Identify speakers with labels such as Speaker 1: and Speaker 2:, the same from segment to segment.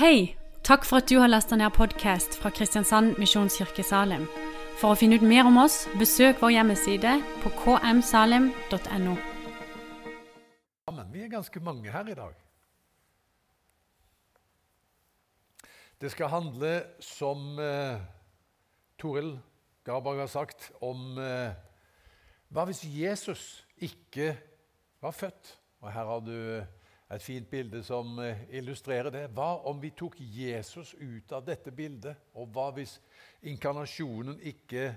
Speaker 1: Hei! Takk for at du har lasta ned podkast fra Kristiansand Misjonskirke Salim. For å finne ut mer om oss, besøk vår hjemmeside på kmsalim.no.
Speaker 2: Vi er ganske mange her i dag. Det skal handle, som eh, Toril Garberg har sagt, om eh, hva hvis Jesus ikke var født? Og Her har du et fint bilde som eh, illustrerer det. Hva om vi tok Jesus ut av dette bildet? Og hva hvis inkarnasjonen ikke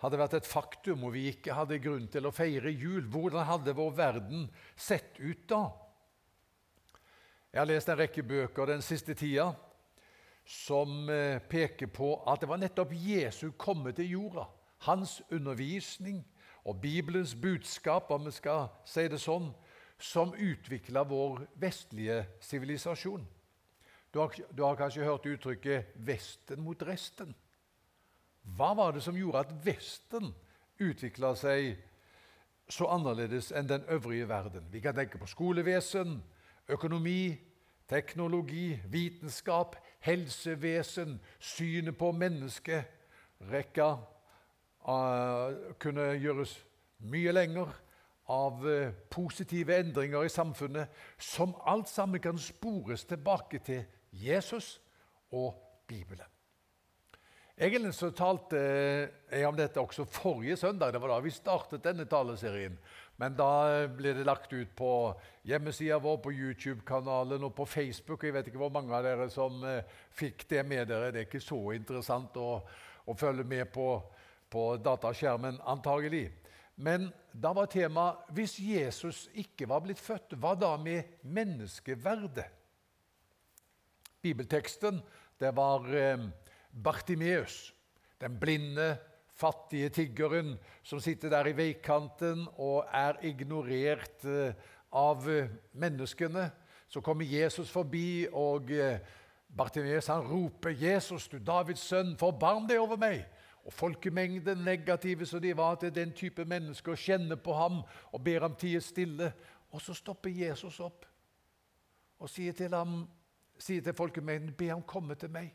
Speaker 2: hadde vært et faktum, og vi ikke hadde grunn til å feire jul? Hvordan hadde vår verden sett ut da? Jeg har lest en rekke bøker den siste tida som eh, peker på at det var nettopp Jesu komme til jorda, hans undervisning og Bibelens budskap, om vi skal si det sånn, som utvikla vår vestlige sivilisasjon. Du, du har, kanskje hørt uttrykket 'Vesten mot resten'. Hva var det som gjorde at Vesten utvikla seg så annerledes enn den øvrige verden? Vi kan tenke på skolevesen, økonomi, teknologi, vitenskap, helsevesen, synet på mennesket. Rekka uh, kunne gjøres mye lenger av uh, positive endringer i samfunnet, som alt sammen kan spores tilbake til Jesus og Bibelen. Egentlig så talte jeg om dette også forrige søndag. Det var da vi startet denne taleserien. Men da ble det lagt ut på hjemmesida vår, på YouTube-kanalen og på Facebook. Jeg vet ikke hvor mange av dere som eh, fikk det med dere. Det er ikke så interessant å, å følge med på, på dataskjermen, antagelig. Men da var temaet hvis Jesus ikke var blitt født, hva da med menneskeverdet? Bibelteksten det var eh, Bartimeus, den blinde, fattige tiggeren som sitter der i veikanten og er ignorert eh, av eh, menneskene. Så kommer Jesus forbi, og Bartimeus han roper, 'Jesus, du Davids sønn, forbarm deg over meg!' Og Folkemengden, negative som de var til den type mennesker, kjenner på ham og ber ham tie stille. Og så stopper Jesus opp og sier til, ham, sier til folkemengden, 'Be ham komme til meg'.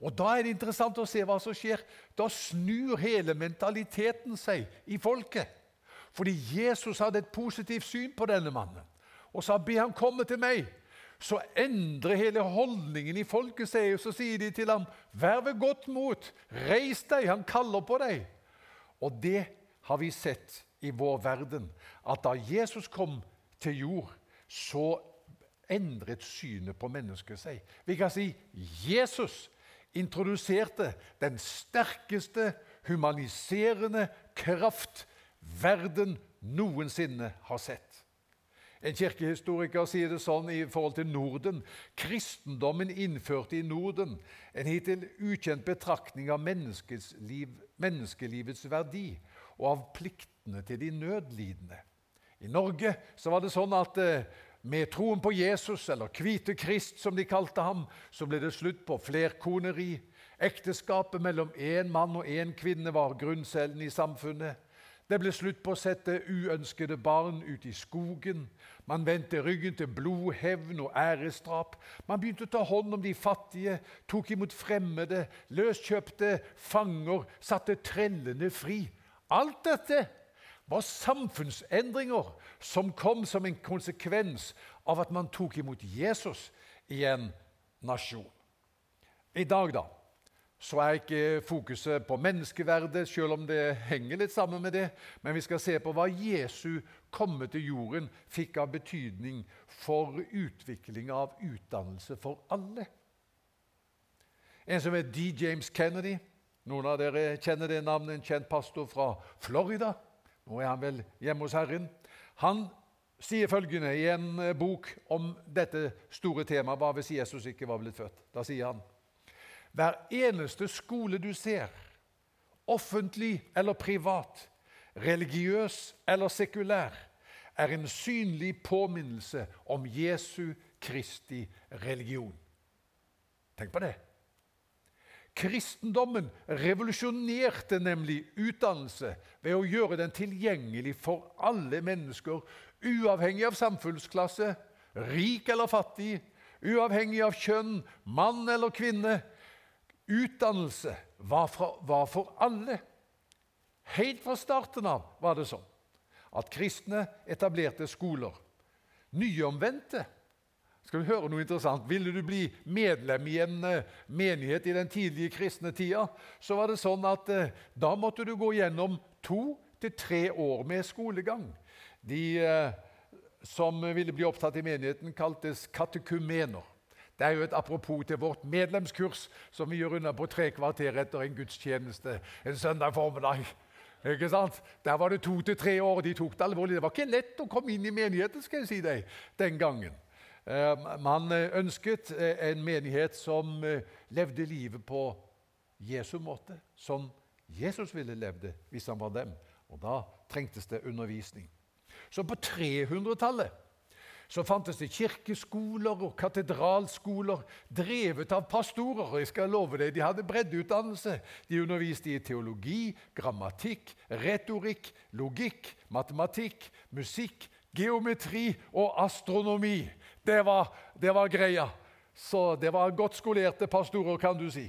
Speaker 2: Og Da er det interessant å se hva som skjer. Da snur hele mentaliteten seg i folket. Fordi Jesus hadde et positivt syn på denne mannen og sa 'be ham komme til meg'. Så endrer hele holdningen i folket seg, og så sier de til ham 'vær ved godt mot, reis deg, han kaller på deg'. Og det har vi sett i vår verden, at da Jesus kom til jord, så endret synet på mennesket seg. Vi kan si Jesus introduserte den sterkeste humaniserende kraft verden noensinne har sett. En kirkehistoriker sier det sånn i forhold til Norden. Kristendommen innførte i Norden en hittil ukjent betraktning av liv, menneskelivets verdi og av pliktene til de nødlidende. I Norge så var det sånn at eh, med troen på Jesus, eller Hvite Krist som de kalte ham, så ble det slutt på flerkoneri. Ekteskapet mellom én mann og én kvinne var grunncellen i samfunnet. Det ble slutt på å sette uønskede barn ut i skogen. Man vendte ryggen til blodhevn og æresdrap. Man begynte å ta hånd om de fattige, tok imot fremmede, løskjøpte fanger, satte trellene fri. Alt dette var samfunnsendringer som kom som en konsekvens av at man tok imot Jesus i en nasjon. I dag da, så er ikke fokuset på menneskeverdet, selv om det henger litt sammen med det. Men vi skal se på hva Jesu komme til jorden fikk av betydning for utvikling av utdannelse for alle. En som er D. James Kennedy. Noen av dere kjenner det navnet, en kjent pastor fra Florida. Nå er han vel hjemme hos Herren. Han sier følgende i en eh, bok om dette store temaet hva hvis Jesus ikke var blitt født. Da sier han hver eneste skole du ser, offentlig eller privat, religiøs eller sekulær, er en synlig påminnelse om Jesu Kristi religion. Tenk på det. Kristendommen revolusjonerte nemlig utdannelse ved å gjøre den tilgjengelig for alle mennesker, uavhengig av samfunnsklasse, rik eller fattig, uavhengig av kjønn, mann eller kvinne. Utdannelse var for, var for alle. Helt fra starten av var det sånn at kristne etablerte skoler. Nyomvendte skal du høre noe interessant? Ville du bli medlem i en uh, menighet i den tidlige kristne tida, så var det sånn at uh, da måtte du gå gjennom to til tre år med skolegang. De uh, som ville bli opptatt i menigheten, kaltes katekumener. Det er jo et apropos til vårt medlemskurs, som vi gjør unna på tre kvarter etter en gudstjeneste en søndag formiddag. Ikke sant? Der var det to til tre år. De tok det alvorlig. Det var ikke lett å komme inn i menigheten skal jeg si deg, den gangen. Eh, man ønsket eh, en menighet som eh, levde livet på Jesu måte, som Jesus ville levd hvis han var dem. Og Da trengtes det undervisning. Så på 300-tallet så fantes det kirkeskoler og katedralskoler drevet av pastorer. og jeg skal love deg, De hadde breddeutdannelse. De underviste i teologi, grammatikk, retorikk, logikk, matematikk, musikk, geometri og astronomi. Det var, det var greia. Så det var godt skolerte pastorer, kan du si.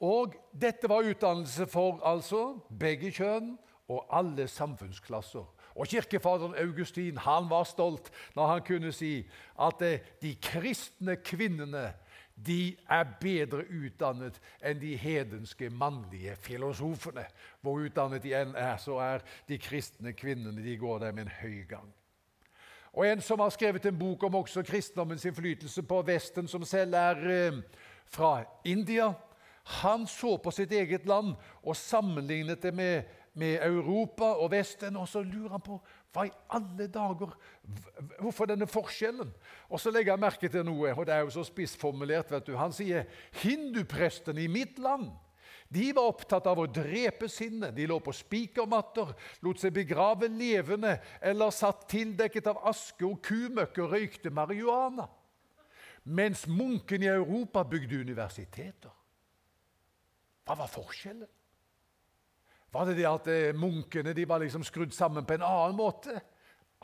Speaker 2: Og dette var utdannelse for altså begge kjønn og alle samfunnsklasser. Og Kirkefaderen Augustin han var stolt når han kunne si at eh, de kristne kvinnene de er bedre utdannet enn de hedenske mannlige filosofene. Hvor utdannet de enn er, så er de kristne kvinnene de går der med en høy gang. Og En som har skrevet en bok om også kristendommens innflytelse på Vesten, som selv er eh, fra India, han så på sitt eget land og sammenlignet det med med Europa og Vesten, og så lurer han på hva i alle dager, hvorfor denne forskjellen? Og Så legger han merke til noe, og det er jo så spissformulert. vet du. Han sier hinduprestene i mitt land de var opptatt av å drepe sinnet. De lå på spikermatter, lot seg begrave levende eller satt tildekket av aske og kumøkk og røykte marihuana. Mens munkene i Europa bygde universiteter. Hva var forskjellen? Var det det at eh, munkene de var liksom skrudd sammen på en annen måte?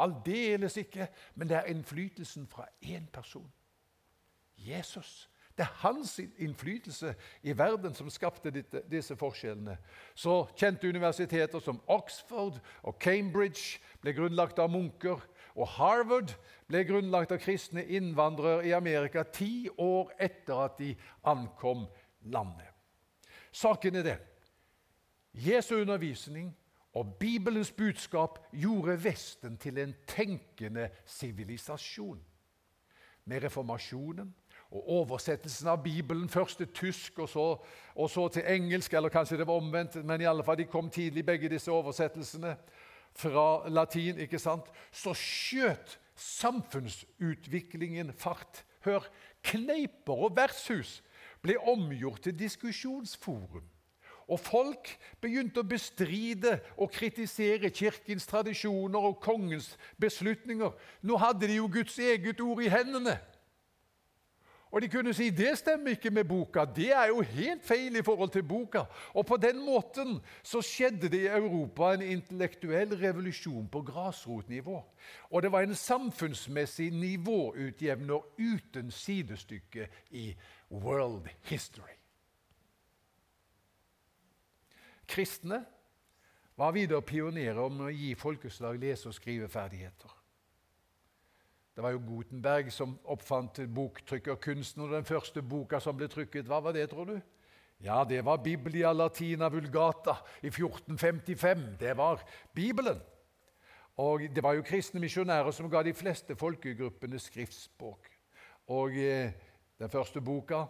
Speaker 2: Aldeles ikke. Men det er innflytelsen fra én person. Jesus. Det er hans innflytelse i verden som skapte disse forskjellene. Så kjente universiteter som Oxford og Cambridge ble grunnlagt av munker. Og Harvard ble grunnlagt av kristne innvandrere i Amerika ti år etter at de ankom landet. Saken er det Jesu undervisning og Bibelens budskap gjorde Vesten til en tenkende sivilisasjon. Med reformasjonen og oversettelsen av Bibelen, først til tysk og så, og så, til engelsk, eller kanskje det var omvendt, men i alle fall de kom tidlig, begge disse oversettelsene fra latin, ikke sant? så skjøt samfunnsutviklingen fart. Hør, kneiper og vertshus ble omgjort til diskusjonsforum. Og folk begynte å bestride og kritisere kirkens tradisjoner og kongens beslutninger. Nå hadde de jo Guds eget ord i hendene. Og de kunne si det stemmer ikke med boka. Det er jo helt feil i forhold til boka. Og på den måten så skjedde det i Europa en intellektuell revolusjon på grasrotnivå. Og det var en samfunnsmessig nivåutjevner uten sidestykke i world history. Kristne var videre pionerer om å gi folkeslag lese- og skriveferdigheter. Det var jo Gutenberg som oppfant boktrykkerkunsten, og den første boka som ble trykket, hva var det, tror du? Ja, det var Biblia Latina Vulgata i 1455. Det var Bibelen. Og Det var jo kristne misjonærer som ga de fleste folkegruppene skriftspråk. Og eh, Den første boka,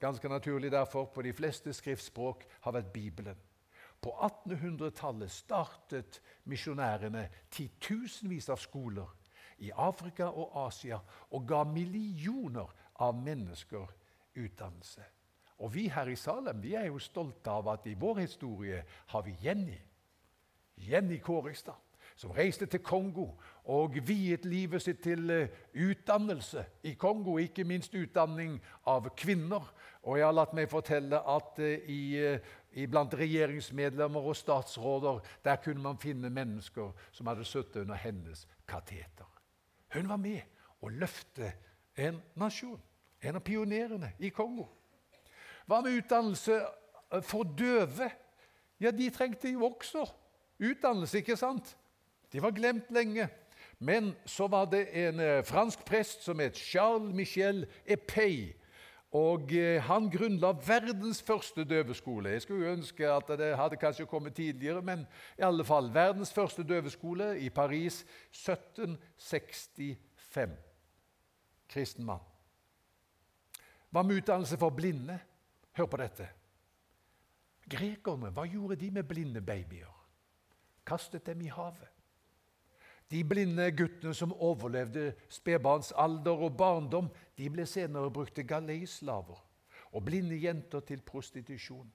Speaker 2: ganske naturlig derfor, på de fleste skriftspråk har vært Bibelen. På 1800-tallet startet misjonærene titusenvis av skoler i Afrika og Asia og ga millioner av mennesker utdannelse. Og Vi her i Salem vi er jo stolte av at i vår historie har vi Jenny. Jenny Kårestad, som reiste til Kongo og viet livet sitt til eh, utdannelse i Kongo, ikke minst utdanning av kvinner. Og jeg har latt meg fortelle at i, i blant regjeringsmedlemmer og statsråder der kunne man finne mennesker som hadde sittet under hennes kateter. Hun var med å løfte en nasjon. En av pionerene i Kongo. Hva med utdannelse eh, for døve? Ja, de trengte jo også utdannelse, ikke sant? De var glemt lenge. Men så var det en eh, fransk prest som het Charles Michel Epey. Og eh, Han grunnla verdens første døveskole. Jeg skulle ønske at det hadde kanskje kommet tidligere, men i alle fall verdens første døveskole i Paris 1765. Kristen mann. Hva med utdannelse for blinde? Hør på dette. Grekerne, hva gjorde de med blinde babyer? Kastet dem i havet. De blinde guttene som overlevde spedbarnsalder og barndom, de ble senere brukt til galeislaver og blinde jenter til prostitusjon.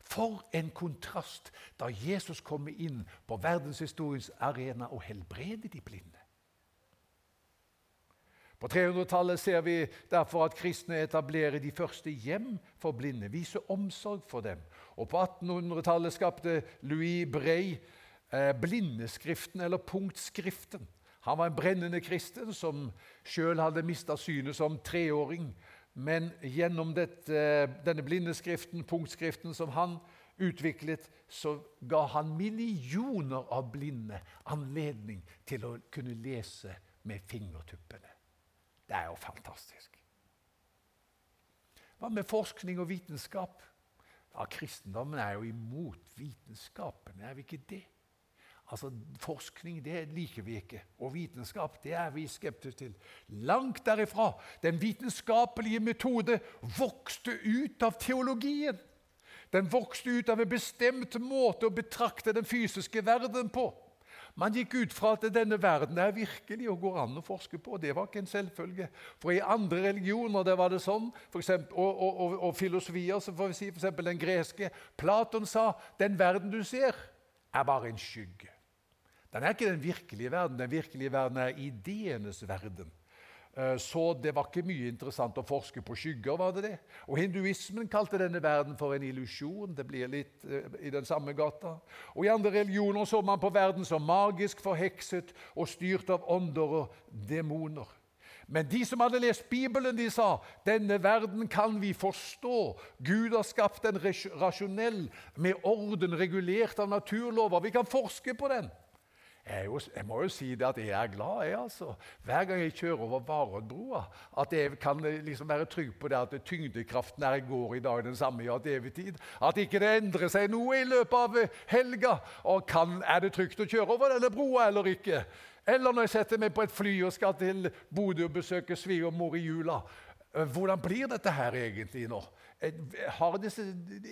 Speaker 2: For en kontrast da Jesus kommer inn på verdenshistoriens arena og helbreder de blinde. På 300-tallet ser vi derfor at kristne etablerer de første hjem for blinde, viser omsorg for dem. Og På 1800-tallet skapte Louis Brey blindeskriften, eller punktskriften. Han var en brennende kristen som sjøl hadde mista synet som treåring. Men gjennom dette, denne blindeskriften, punktskriften, som han utviklet, så ga han millioner av blinde anledning til å kunne lese med fingertuppene. Det er jo fantastisk. Hva med forskning og vitenskap? Ja, Kristendommen er jo imot vitenskapen, er vi ikke det? Altså, Forskning det liker vi ikke, og vitenskap det er vi skeptiske til. Langt derifra. Den vitenskapelige metode vokste ut av teologien. Den vokste ut av en bestemt måte å betrakte den fysiske verden på. Man gikk ut fra at denne verden er virkelig og går an å forske på. Det var ikke en selvfølge. For i andre religioner det var det sånn, eksempel, og, og, og, og, filosofier, som får vi si, f.eks. den greske Platon sa den verden du ser, er bare en skygge. Den er ikke den virkelige verden. Den virkelige verden er ideenes verden. Eh, så det var ikke mye interessant å forske på skygger. var det det? Og Hinduismen kalte denne verden for en illusjon. Det blir litt uh, i den samme gata. Og I andre religioner så man på verden som magisk forhekset og styrt av ånder og demoner. Men de som hadde lest Bibelen, de sa denne verden kan vi forstå. Gud har skapt den rasjonell, med orden, regulert av naturlover. Vi kan forske på den. Jeg, jo, jeg, må jo si det at jeg er glad jeg, altså. hver gang jeg kjører over Varoddbrua. At jeg kan liksom være trygg på det at tyngdekraften er i går i dag den samme i alt evig tid. At ikke det endrer seg noe i løpet av helga. Og kan, Er det trygt å kjøre over denne broa eller ikke? Eller når jeg setter meg på et fly og skal til Bodø og besøke svigermor i jula. Eh, hvordan blir dette her egentlig nå? Eh, har disse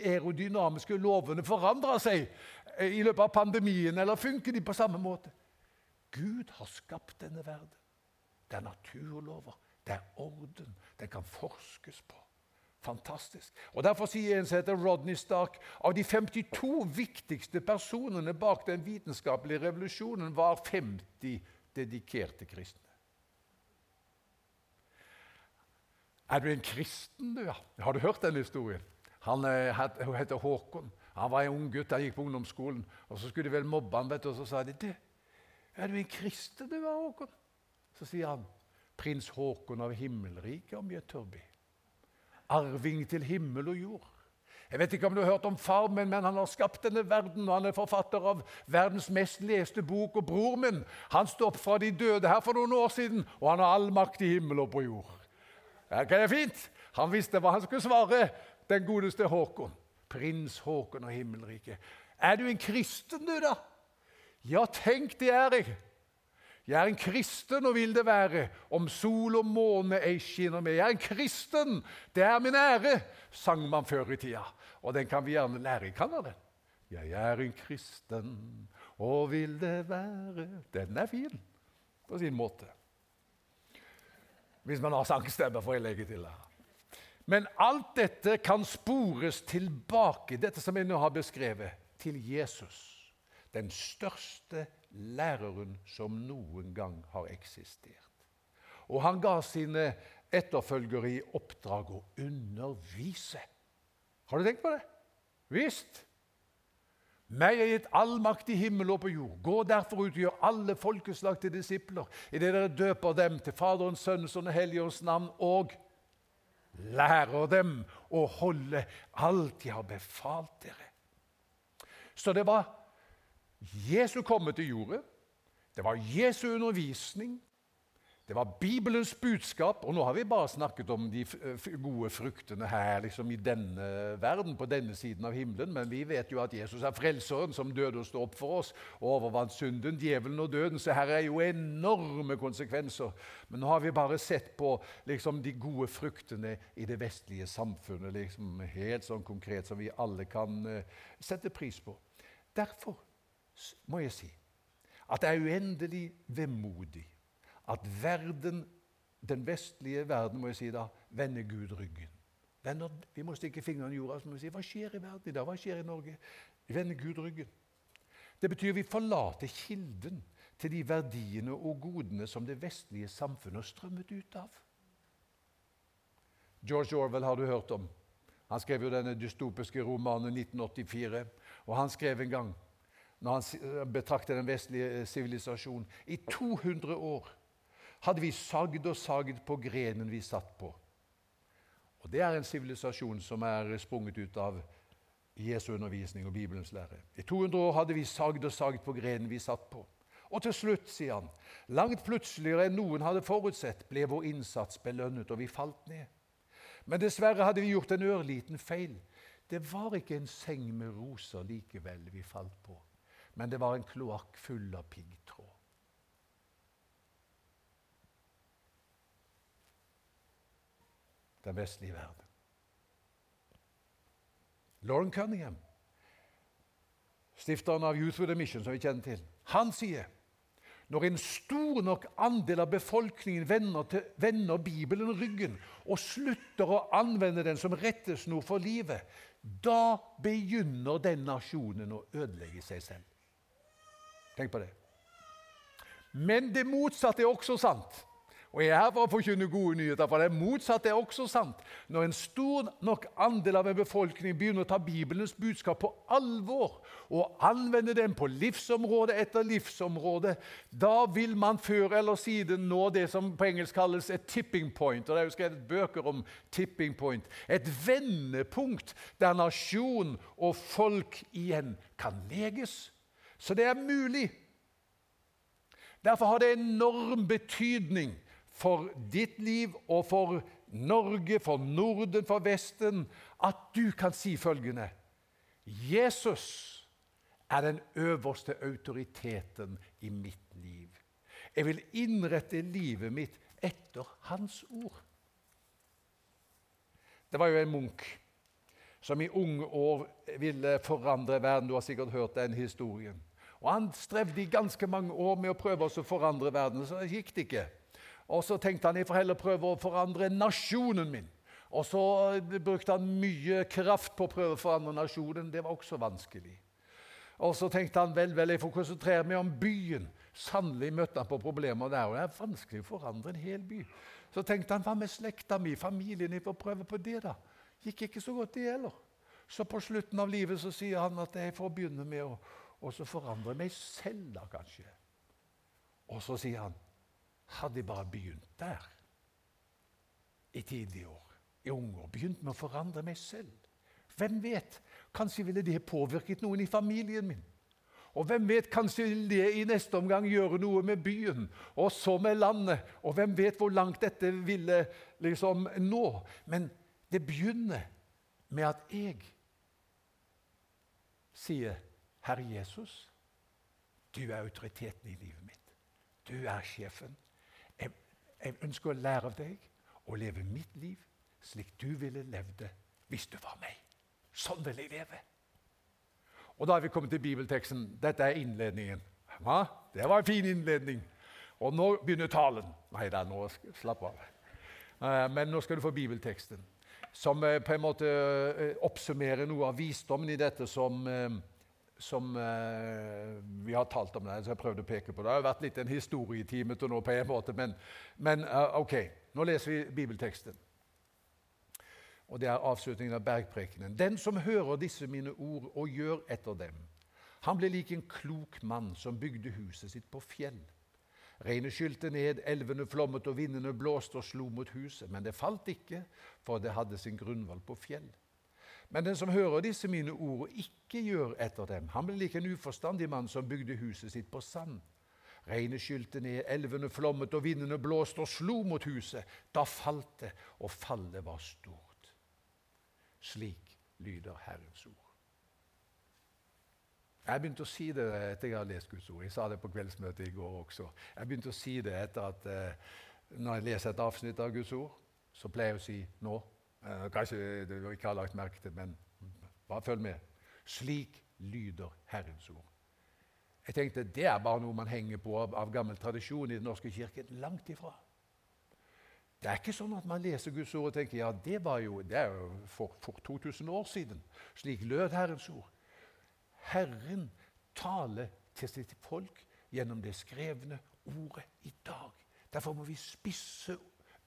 Speaker 2: aerodynamiske lovene forandra seg eh, i løpet av pandemien, eller funker de på samme måte? Gud har skapt denne verden. Det er naturlover, det er orden. Den kan forskes på. Fantastisk. Og Derfor sier en som heter Rodney Stark av de 52 viktigste personene bak den vitenskapelige revolusjonen var 50 dedikerte kristne. Er du en kristen, du? ja? Har du hørt den historien? Han uh, heter Håkon. Han var en ung gutt, han gikk på ungdomsskolen. og Så skulle de vel mobbe han, vet du, og så sa de du, er du en kristen, du, Håkon? Så sier han prins Håkon av himmelriket om Gjøtørby. Arving til himmel og jord. Jeg vet ikke om du har hørt om far min, men han har skapt denne verden. og Han er forfatter av verdens mest leste bok. Og bror min han sto opp fra de døde her for noen år siden, og han har all makt i himmel og på jord. Det er fint. Han visste hva han skulle svare, den godeste Håkon. Prins Haakon og himmelriket. Er du en kristen, du, da? Ja, tenk det er jeg. Jeg er en kristen og vil det være, om sol og måne ei skinner med. Jeg er en kristen, det er min ære, sang man før i tida. Og den kan vi gjerne lære. Kan dere den? Jeg er en kristen og vil det være Den er fin på sin måte. Hvis man har sangstemme, får jeg legge til. det. Men alt dette kan spores tilbake, dette som jeg nå har beskrevet, til Jesus. Den største læreren som noen gang har eksistert. Og han ga sine etterfølgere i oppdrag å undervise. Har du tenkt på det? Visst. Meg er gitt all makt i himmel og på jord. Gå derfor ut og gjør alle folkeslag til disipler, idet dere døper dem til Faderens, Sønnens og Den hellige ånds navn, og lærer dem å holde alt jeg har befalt dere. Så det var Jesu komme til jordet, det var Jesu undervisning, det var Bibelens budskap, og nå har vi bare snakket om de gode fruktene her liksom i denne verden, på denne siden av himmelen, men vi vet jo at Jesus er frelseren som døde og sto opp for oss og overvant synden, djevelen og døden. Så her er jo enorme konsekvenser. Men nå har vi bare sett på liksom, de gode fruktene i det vestlige samfunnet, liksom, helt sånn konkret som vi alle kan uh, sette pris på. Derfor må jeg si at det er uendelig vemodig at verden, den vestlige verden må jeg si da, vender Gud ryggen. Vender, vi må stikke fingrene i jorda og si hva skjer i verden i dag? Hva skjer i Norge? Vi vender Gud ryggen. Det betyr vi forlater kilden til de verdiene og godene som det vestlige samfunnet har strømmet ut av. George Orwell har du hørt om. Han skrev jo denne dystopiske romanen 1984. Og han skrev en gang, når han betrakter den vestlige sivilisasjonen I 200 år hadde vi sagd og sagd på grenen vi satt på. Og Det er en sivilisasjon som er sprunget ut av Jesu undervisning og Bibelens lære. I 200 år hadde vi sagd og sagd på grenen vi satt på. Og til slutt, sier han, langt plutseligere enn noen hadde forutsett, ble vår innsats belønnet, og vi falt ned. Men dessverre hadde vi gjort en ørliten feil. Det var ikke en seng med roser likevel vi falt på, men det var en kloakk full av piggtråd. Den vestlige verden. Lauren Cunningham, stifteren av Youth with a Mission, som vi kjenner til, han sier når en stor nok andel av befolkningen vender, til, vender Bibelen ryggen og slutter å anvende den som rettesnor for livet, da begynner den nasjonen å ødelegge seg selv. Tenk på det. Men det motsatte er også sant. Og Jeg er her for å forkynne gode nyheter, for det motsatte er også sant. Når en stor nok andel av en befolkning begynner å ta Bibelens budskap på alvor og anvende den på livsområde etter livsområde, da vil man før eller siden nå det som på engelsk kalles et tipping point. og Det er jo skrevet bøker om tipping point. Et vendepunkt der nasjon og folk igjen kan leges. Så det er mulig. Derfor har det enorm betydning for ditt liv og for Norge, for Norden, for Vesten, at du kan si følgende Jesus er den øverste autoriteten i mitt liv. Jeg vil innrette livet mitt etter hans ord. Det var jo en munk som i unge år ville forandre verden. Du har sikkert hørt den historien. Og Han strevde i ganske mange år med å prøve å forandre verden, så det gikk det ikke. Og så tenkte han jeg får heller prøve å forandre nasjonen min. Og så brukte han mye kraft på å prøve å forandre nasjonen. Det var også vanskelig. Og så tenkte han vel, vel, jeg får konsentrere meg om byen. Sannelig møtte han på problemer der. og Det er vanskelig å forandre en hel by. Så tenkte han hva med slekta mi, familien? Jeg får prøve på det, da. Gikk ikke så godt, det heller. Så på slutten av livet så sier han at jeg får begynne med å forandre meg selv, da kanskje. Og så sier han hadde jeg bare begynt der i tidlige år, i unge år, begynt med å forandre meg selv. Hvem vet? Kanskje ville det påvirket noen i familien min. Og hvem vet, kanskje vil det i neste omgang gjøre noe med byen, og så med landet. Og hvem vet hvor langt dette ville liksom nå. Men det begynner med at jeg sier, 'Herre Jesus, du er autoriteten i livet mitt. Du er sjefen. Jeg ønsker å lære av deg å leve mitt liv slik du ville levd det hvis du var meg. Sånn vil jeg leve. Og Da er vi kommet til bibelteksten. Dette er innledningen. Hva? det var en fin innledning. Og nå begynner talen. Nei da, nå slapp av. Eh, men nå skal du få bibelteksten, som eh, på en måte eh, oppsummerer noe av visdommen i dette som som eh, vi har talt om. der, så jeg prøvde å peke på. Det har vært litt en historietime til nå, på en måte, men, men uh, ok, nå leser vi bibelteksten. Og Det er avslutningen av bergprekenen. Den som hører disse mine ord og gjør etter dem, han ble lik en klok mann som bygde huset sitt på fjell. Regnet skylte ned, elvene flommet og vindene blåste og slo mot huset. Men det falt ikke, for det hadde sin grunnvoll på fjell. Men den som hører disse mine ord og ikke gjør etter dem, han blir like en uforstandig mann som bygde huset sitt på sand. Regnet skylte ned, elvene flommet og vindene blåste og slo mot huset. Da falt det, og fallet var stort. Slik lyder Herrens ord. Jeg begynte å si det etter jeg hadde lest Guds ord. Jeg sa det på kveldsmøtet i går også. Jeg begynte å si det etter at eh, når jeg leser et avsnitt av Guds ord, så pleier jeg å si nå. Eh, kanskje du ikke har lagt merke til men bare følg med. Slik lyder Herrens ord. Jeg tenkte det er bare noe man henger på av, av gammel tradisjon i Den norske kirke. Langt ifra. Det er ikke sånn at man leser Guds ord og tenker ja, det var jo, det er jo for, for 2000 år siden. Slik lød Herrens ord. Herren taler til sitt folk gjennom det skrevne ordet i dag. Derfor må vi spisse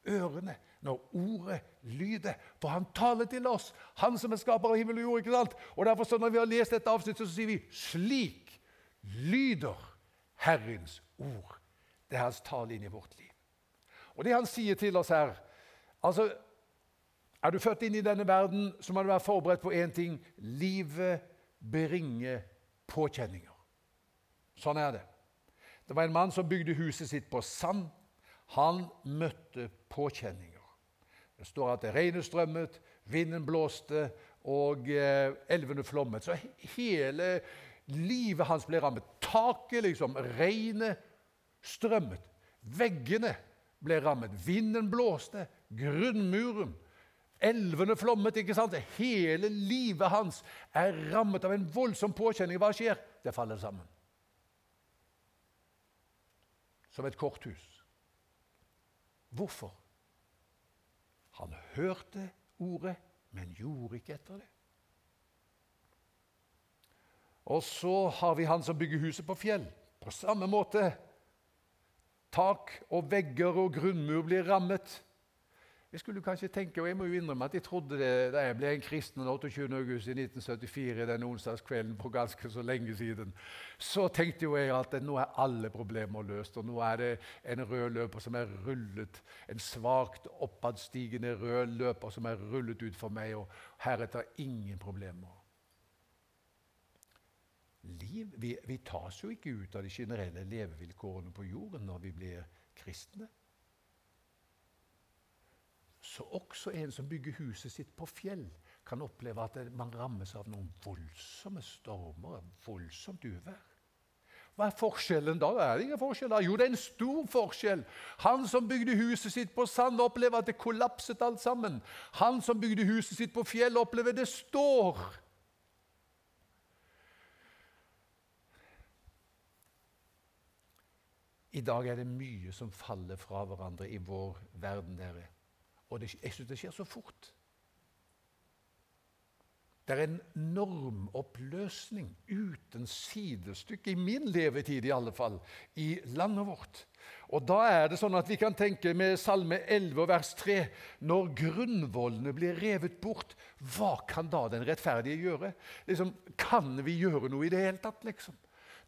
Speaker 2: ørene når ordet lyder. For han taler til oss, han som er skaper av himmel og jord. ikke sant? Og derfor så Når vi har lest dette avsnittet, så sier vi 'slik lyder Herrens ord'. Det er hans tale inn i vårt liv. Og det han sier til oss her altså, Er du født inn i denne verden, så må du være forberedt på én ting. Livet bringer påkjenninger. Sånn er det. Det var en mann som bygde huset sitt på sand. Han møtte påkjenninger. Det står at det regnet strømmet, vinden blåste, og eh, elvene flommet. Så hele livet hans ble rammet. Taket, liksom, regnet strømmet. Veggene ble rammet. Vinden blåste. Grunnmuren Elvene flommet. ikke sant? Hele livet hans er rammet av en voldsom påkjenning. Hva skjer? Det faller sammen. Som et korthus. Hvorfor? Han hørte ordet, men gjorde ikke etter det. Og så har vi han som bygger huset på fjell. På samme måte. Tak og vegger og grunnmur blir rammet. Jeg skulle kanskje tenke, og jeg må jo innrømme at jeg trodde det da jeg ble en kristen 28. august i 1974, den onsdagskvelden for ganske så lenge siden, så tenkte jo jeg at nå er alle problemer løst. Og nå er det en rød løper som er rullet, en svakt oppadstigende rød løper som er rullet ut for meg, og heretter ingen problemer. Liv, vi, vi tas jo ikke ut av de generelle levevilkårene på jorden når vi blir kristne så også en som bygger huset sitt på fjell, kan oppleve at man rammes av noen voldsomme stormer, voldsomt uvær. Hva er forskjellen da? Er det ingen forskjell? Jo, det er en stor forskjell. Han som bygde huset sitt på sand, opplever at det kollapset alt sammen. Han som bygde huset sitt på fjell, opplever det står. I dag er det mye som faller fra hverandre i vår verden. dere. Og det, jeg syns det skjer så fort. Det er en normoppløsning uten sidestykke, i min levetid i alle fall, i landet vårt. Og Da er det sånn at vi kan tenke med Salme 11 vers 3.: Når grunnvollene blir revet bort, hva kan da den rettferdige gjøre? Liksom, kan vi gjøre noe i det hele tatt, liksom?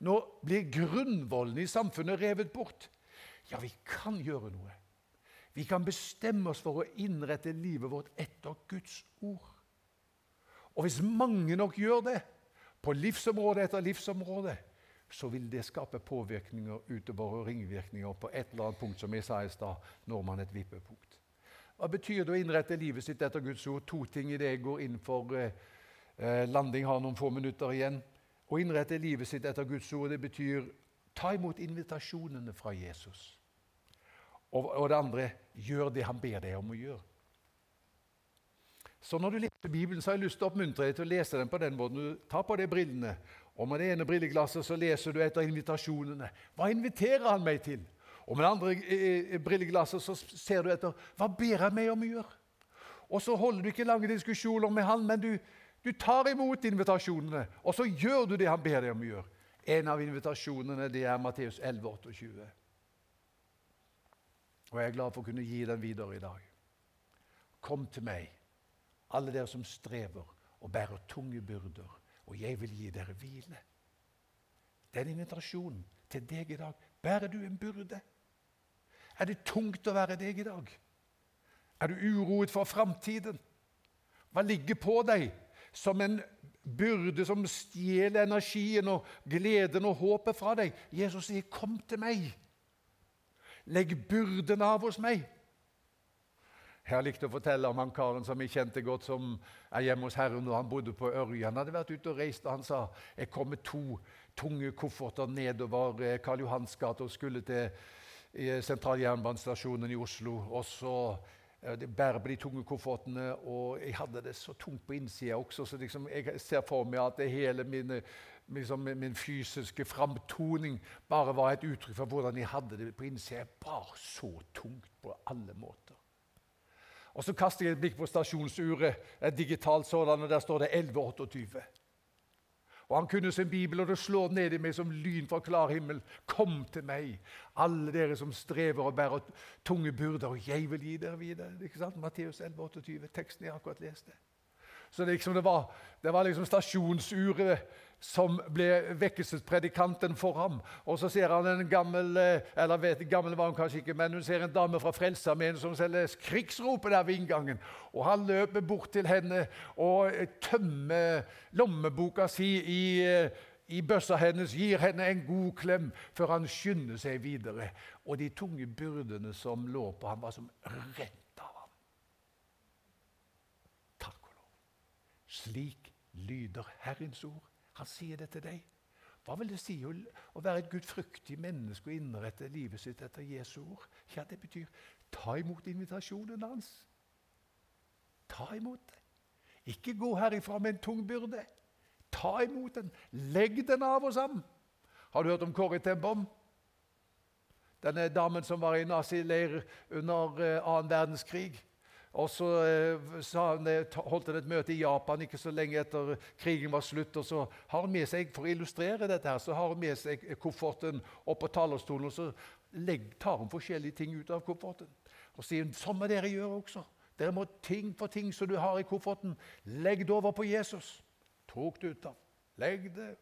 Speaker 2: Nå blir grunnvollene i samfunnet revet bort. Ja, vi kan gjøre noe. Vi kan bestemme oss for å innrette livet vårt etter Guds ord. Og hvis mange nok gjør det, på livsområde etter livsområde, så vil det skape påvirkninger utover og ringvirkninger på et eller annet punkt, som jeg sa i stad, når man et vippepunkt. Hva betyr det å innrette livet sitt etter Guds ord? To ting i det jeg går inn for. Eh, eh, landing har noen få minutter igjen. Å innrette livet sitt etter Guds ord det betyr ta imot invitasjonene fra Jesus. Og, det andre gjør det han ber deg om å gjøre. Så når du leser Bibelen, så har jeg lyst til å oppmuntre deg til å lese den på den måten. Du tar på deg brillene, og med det ene brilleglasset så leser du etter invitasjonene. Hva inviterer han meg til? Og med det andre eh, eh, brilleglasset så ser du etter hva ber han meg om å gjøre. Og så holder du ikke lange diskusjoner med han, men du, du tar imot invitasjonene, og så gjør du det han ber deg om å gjøre. En av invitasjonene det er Matteus 11, 28. Og jeg er glad for å kunne gi den videre i dag. Kom til meg, alle dere som strever og bærer tunge byrder, og jeg vil gi dere hvile. Det er en invitasjon til deg i dag. Bærer du en byrde? Er det tungt å være deg i dag? Er du uroet for framtiden? Hva ligger på deg som en byrde som stjeler energien og gleden og håpet fra deg? Jesus sier, 'Kom til meg. Legg byrden av hos meg.' Jeg har likt å fortelle om han karen som jeg kjente godt, som er hjemme hos Herren og han bodde på Ørje. Han hadde vært ute og reist, og han sa jeg kom med to tunge kofferter nedover eh, Karl Johans gate og skulle til eh, sentraljernbanestasjonen i Oslo. Og så Eh, bærer på de tunge koffertene, og jeg hadde det så tungt på innsida også. så liksom Jeg ser for meg at hele mine, liksom min fysiske framtoning bare var et uttrykk for hvordan jeg hadde det på innsida. Jeg bar så tungt på alle måter. Og Så kaster jeg et blikk på stasjonsuret, et digitalt sådan, og der står det 11.28. Og han kunne sin bibel, og det slår ned i meg som lyn fra klar himmel. Kom til meg, alle dere som strever og bærer tunge byrder, og jeg vil gi dere videre. Ikke sant? Matteus 11,28, teksten jeg akkurat leste. Så liksom, det, var, det var liksom stasjonsuret som ble vekkelsespredikanten for ham. Og så ser han en gammel eh, eller vet, gammel var han kanskje ikke, men hun ser en dame fra Frelsesarmeen som selger krigsropet der ved inngangen. Og Han løper bort til henne og tømmer lommeboka si i, eh, i bøssa hennes, gir henne en god klem før han skynder seg videre. Og de tunge byrdene som lå på ham, var som rent av ham. Takk og lov. Slik lyder Herrens ord. Han sier det til deg. Hva vil det si å, være et gudfryktig menneske og innrette livet sitt etter Jesu ord? Ja, Det betyr ta imot invitasjonen hans. Ta imot det. Ikke gå herifra med en tung byrde. Ta imot den. Legg den av oss ham. Har du hørt om Kåre Tembom? Denne damen som var i nazileir under uh, annen verdenskrig. Og så eh, han, holdt han et møte i Japan ikke så lenge etter krigen var slutt. og så har han med seg, For å illustrere dette her, så har han med seg kofferten opp på talerstolen. og Så legg, tar han forskjellige ting ut av kofferten og sier sånn må dere gjøre også. Dere må ting for ting som du har i kofferten, legg det over på Jesus. Tok det ut av. Legg det.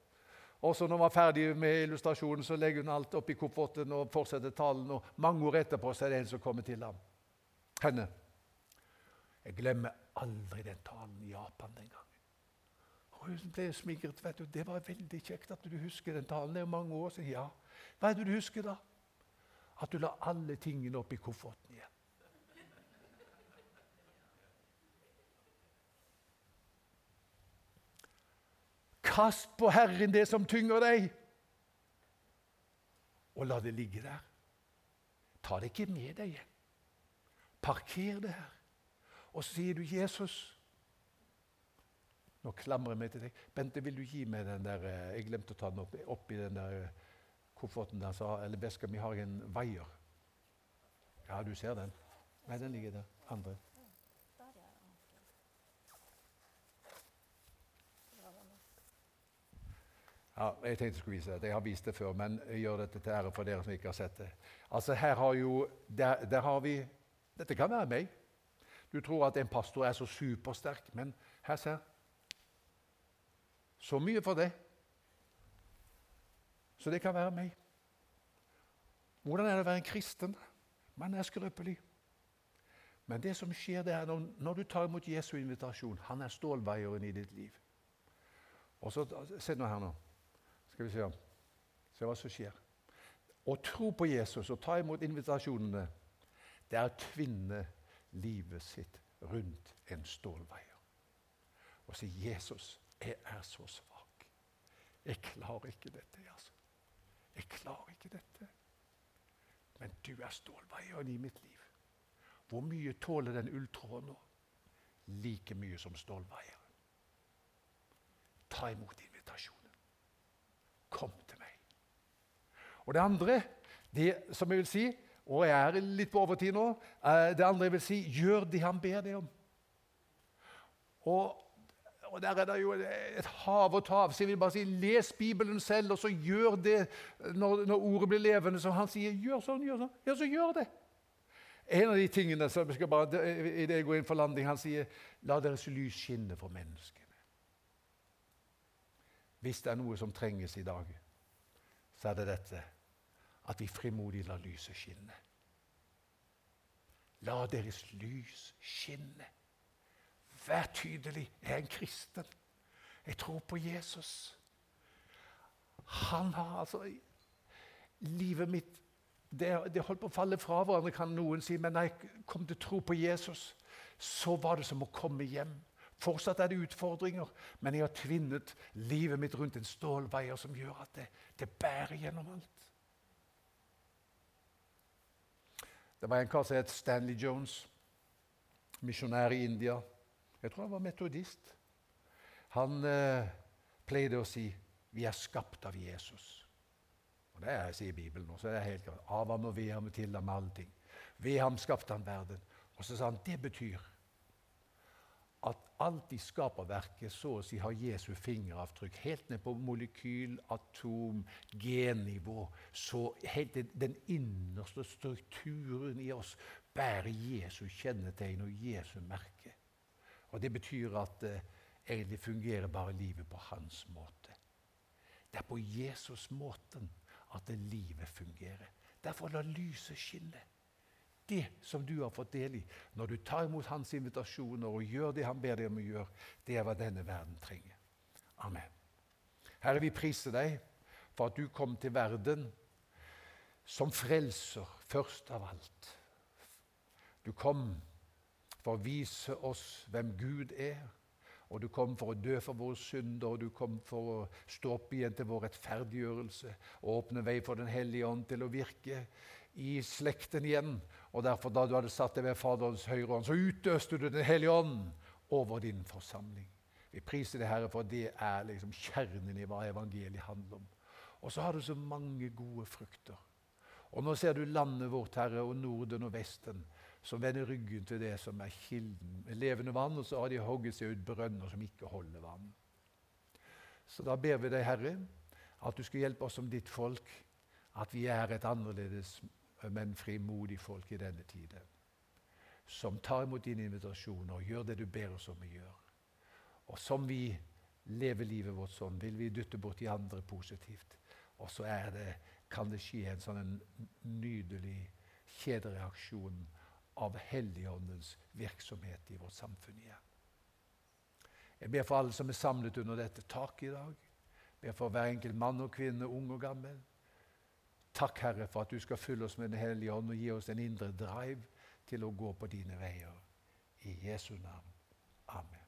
Speaker 2: Og så når han var ferdig med illustrasjonen, så legger hun alt oppi kofferten og fortsetter talen. og Mange år etterpå så er det en som kommer til ham. Henne. Jeg glemmer aldri den talen i Japan den gangen. Og hun ble smigret. vet du, Det var veldig kjekt at du husker den talen. Det er mange år siden. Ja. Hva er det du husker da? At du la alle tingene oppi kofferten igjen. Kast på Herren det som tynger deg, og la det ligge der. Ta det ikke med deg igjen. Parker det her. Og så sier du 'Jesus'. Nå klamrer jeg meg til deg. Bente, vil du gi meg den der eh, Jeg glemte å ta den opp, opp i den der eh, kofferten der. Så, eller veska mi har en vaier. Ja, du ser den? Nei, den ligger der. Andre. Ja, jeg tenkte jeg skulle vise det. Jeg har vist det før, men jeg gjør dette til ære for dere som ikke har sett det. Altså, her har jo, der, der har vi Dette kan være meg. Du tror at en pastor er så supersterk, men her ser Så mye for det. Så det kan være meg. Hvordan er det å være en kristen? Man er skrøpelig. Men det som skjer det er når, når du tar imot Jesu invitasjon Han er stålveieren i ditt liv. Og så, Se nå her nå. Skal vi se, se hva som skjer. Å tro på Jesus og ta imot invitasjonene, det er å tvinne livet sitt rundt en stålveier og si 'Jesus, jeg er så svak. Jeg klarer ikke dette.' altså. Jeg klarer ikke dette. Men du er stålveieren i mitt liv. Hvor mye tåler den ulltråden nå? Like mye som stålveieren. Ta imot invitasjonen. Kom til meg. Og det andre, det som jeg vil si og jeg er litt på overtid nå. Eh, det andre jeg vil si, gjør det han ber deg om. Og, og Der er det jo et hav og tav. Så jeg vil bare si, Les Bibelen selv, og så gjør det når, når ordet blir levende. Så han sier, gjør sånn, gjør sånn. Ja, så gjør det. En av de tingene som jeg skal bare, i det jeg går inn for landing, han sier, la deres lys skinne for menneskene. Hvis det er noe som trenges i dag, så er det dette at vi frimodig lar lyset skinne. La deres lys skinne. Vær tydelig. Jeg er en kristen. Jeg tror på Jesus. Han har altså Livet mitt det, det holdt på å falle fra hverandre, kan noen si. Men da jeg kom til å tro på Jesus, så var det som å komme hjem. Fortsatt er det utfordringer, men jeg har tvinnet livet mitt rundt en stålveier som gjør at det, det bærer gjennom alt. Det var en kar som het Stanley Jones, misjonær i India. Jeg tror han var metodist. Han eh, pleide å si 'Vi er skapt av Jesus'. Og Det er, jeg sier Bibelen nå, så det helt klart. Av ham og ved ham og til ham alle ting. Ved ham skapte han verden. Og så sa han det betyr at alt i skaperverket så å si har Jesu fingeravtrykk. Helt ned på molekyl, atom, gennivå. Så helt den innerste strukturen i oss bærer Jesu kjennetegn og Jesu merke. Og Det betyr at eh, egentlig fungerer bare livet på hans måte. Det er på Jesus-måten at livet fungerer. Derfor la lyset skinne det som du har fått del i når du tar imot hans invitasjoner og gjør det han ber deg om å gjøre, det er hva denne verden trenger. Amen. Herre, vi priser deg for at du kom til verden som frelser først av alt. Du kom for å vise oss hvem Gud er. Og du kom for å dø for våre synder, og du kom for å stå opp igjen til vår rettferdiggjørelse. Og åpne vei for Den hellige ånd til å virke i slekten igjen. Og derfor, da du hadde satt deg ved Faderens høyre hånd, så utøste du Den hellige ånd over din forsamling. Vi priser deg, Herre, for det er liksom kjernen i hva evangeliet handler om. Og så har du så mange gode frukter. Og nå ser du landet vårt, Herre, og Norden og Vesten, som vender ryggen til det som er kilden med levende vann, og så har de hogget seg ut brønner som ikke holder vann. Så da ber vi deg, Herre, at du skal hjelpe oss som ditt folk, at vi er et annerledes men frimodig folk i denne tiden. Som tar imot dine invitasjoner og gjør det du ber oss om å gjøre. Og som vi lever livet vårt sånn, vil vi dytte de andre positivt. Og så det, kan det skje en sånn nydelig kjedereaksjon av Helligåndens virksomhet i vårt samfunn igjen. Jeg ber for alle som er samlet under dette taket i dag. Jeg ber for hver enkelt mann og kvinne, ung og gammel. Takk, Herre, for at du skal fylle oss med Den hellige ånd og gi oss en indre drive til å gå på dine veier. I Jesu navn. Amen.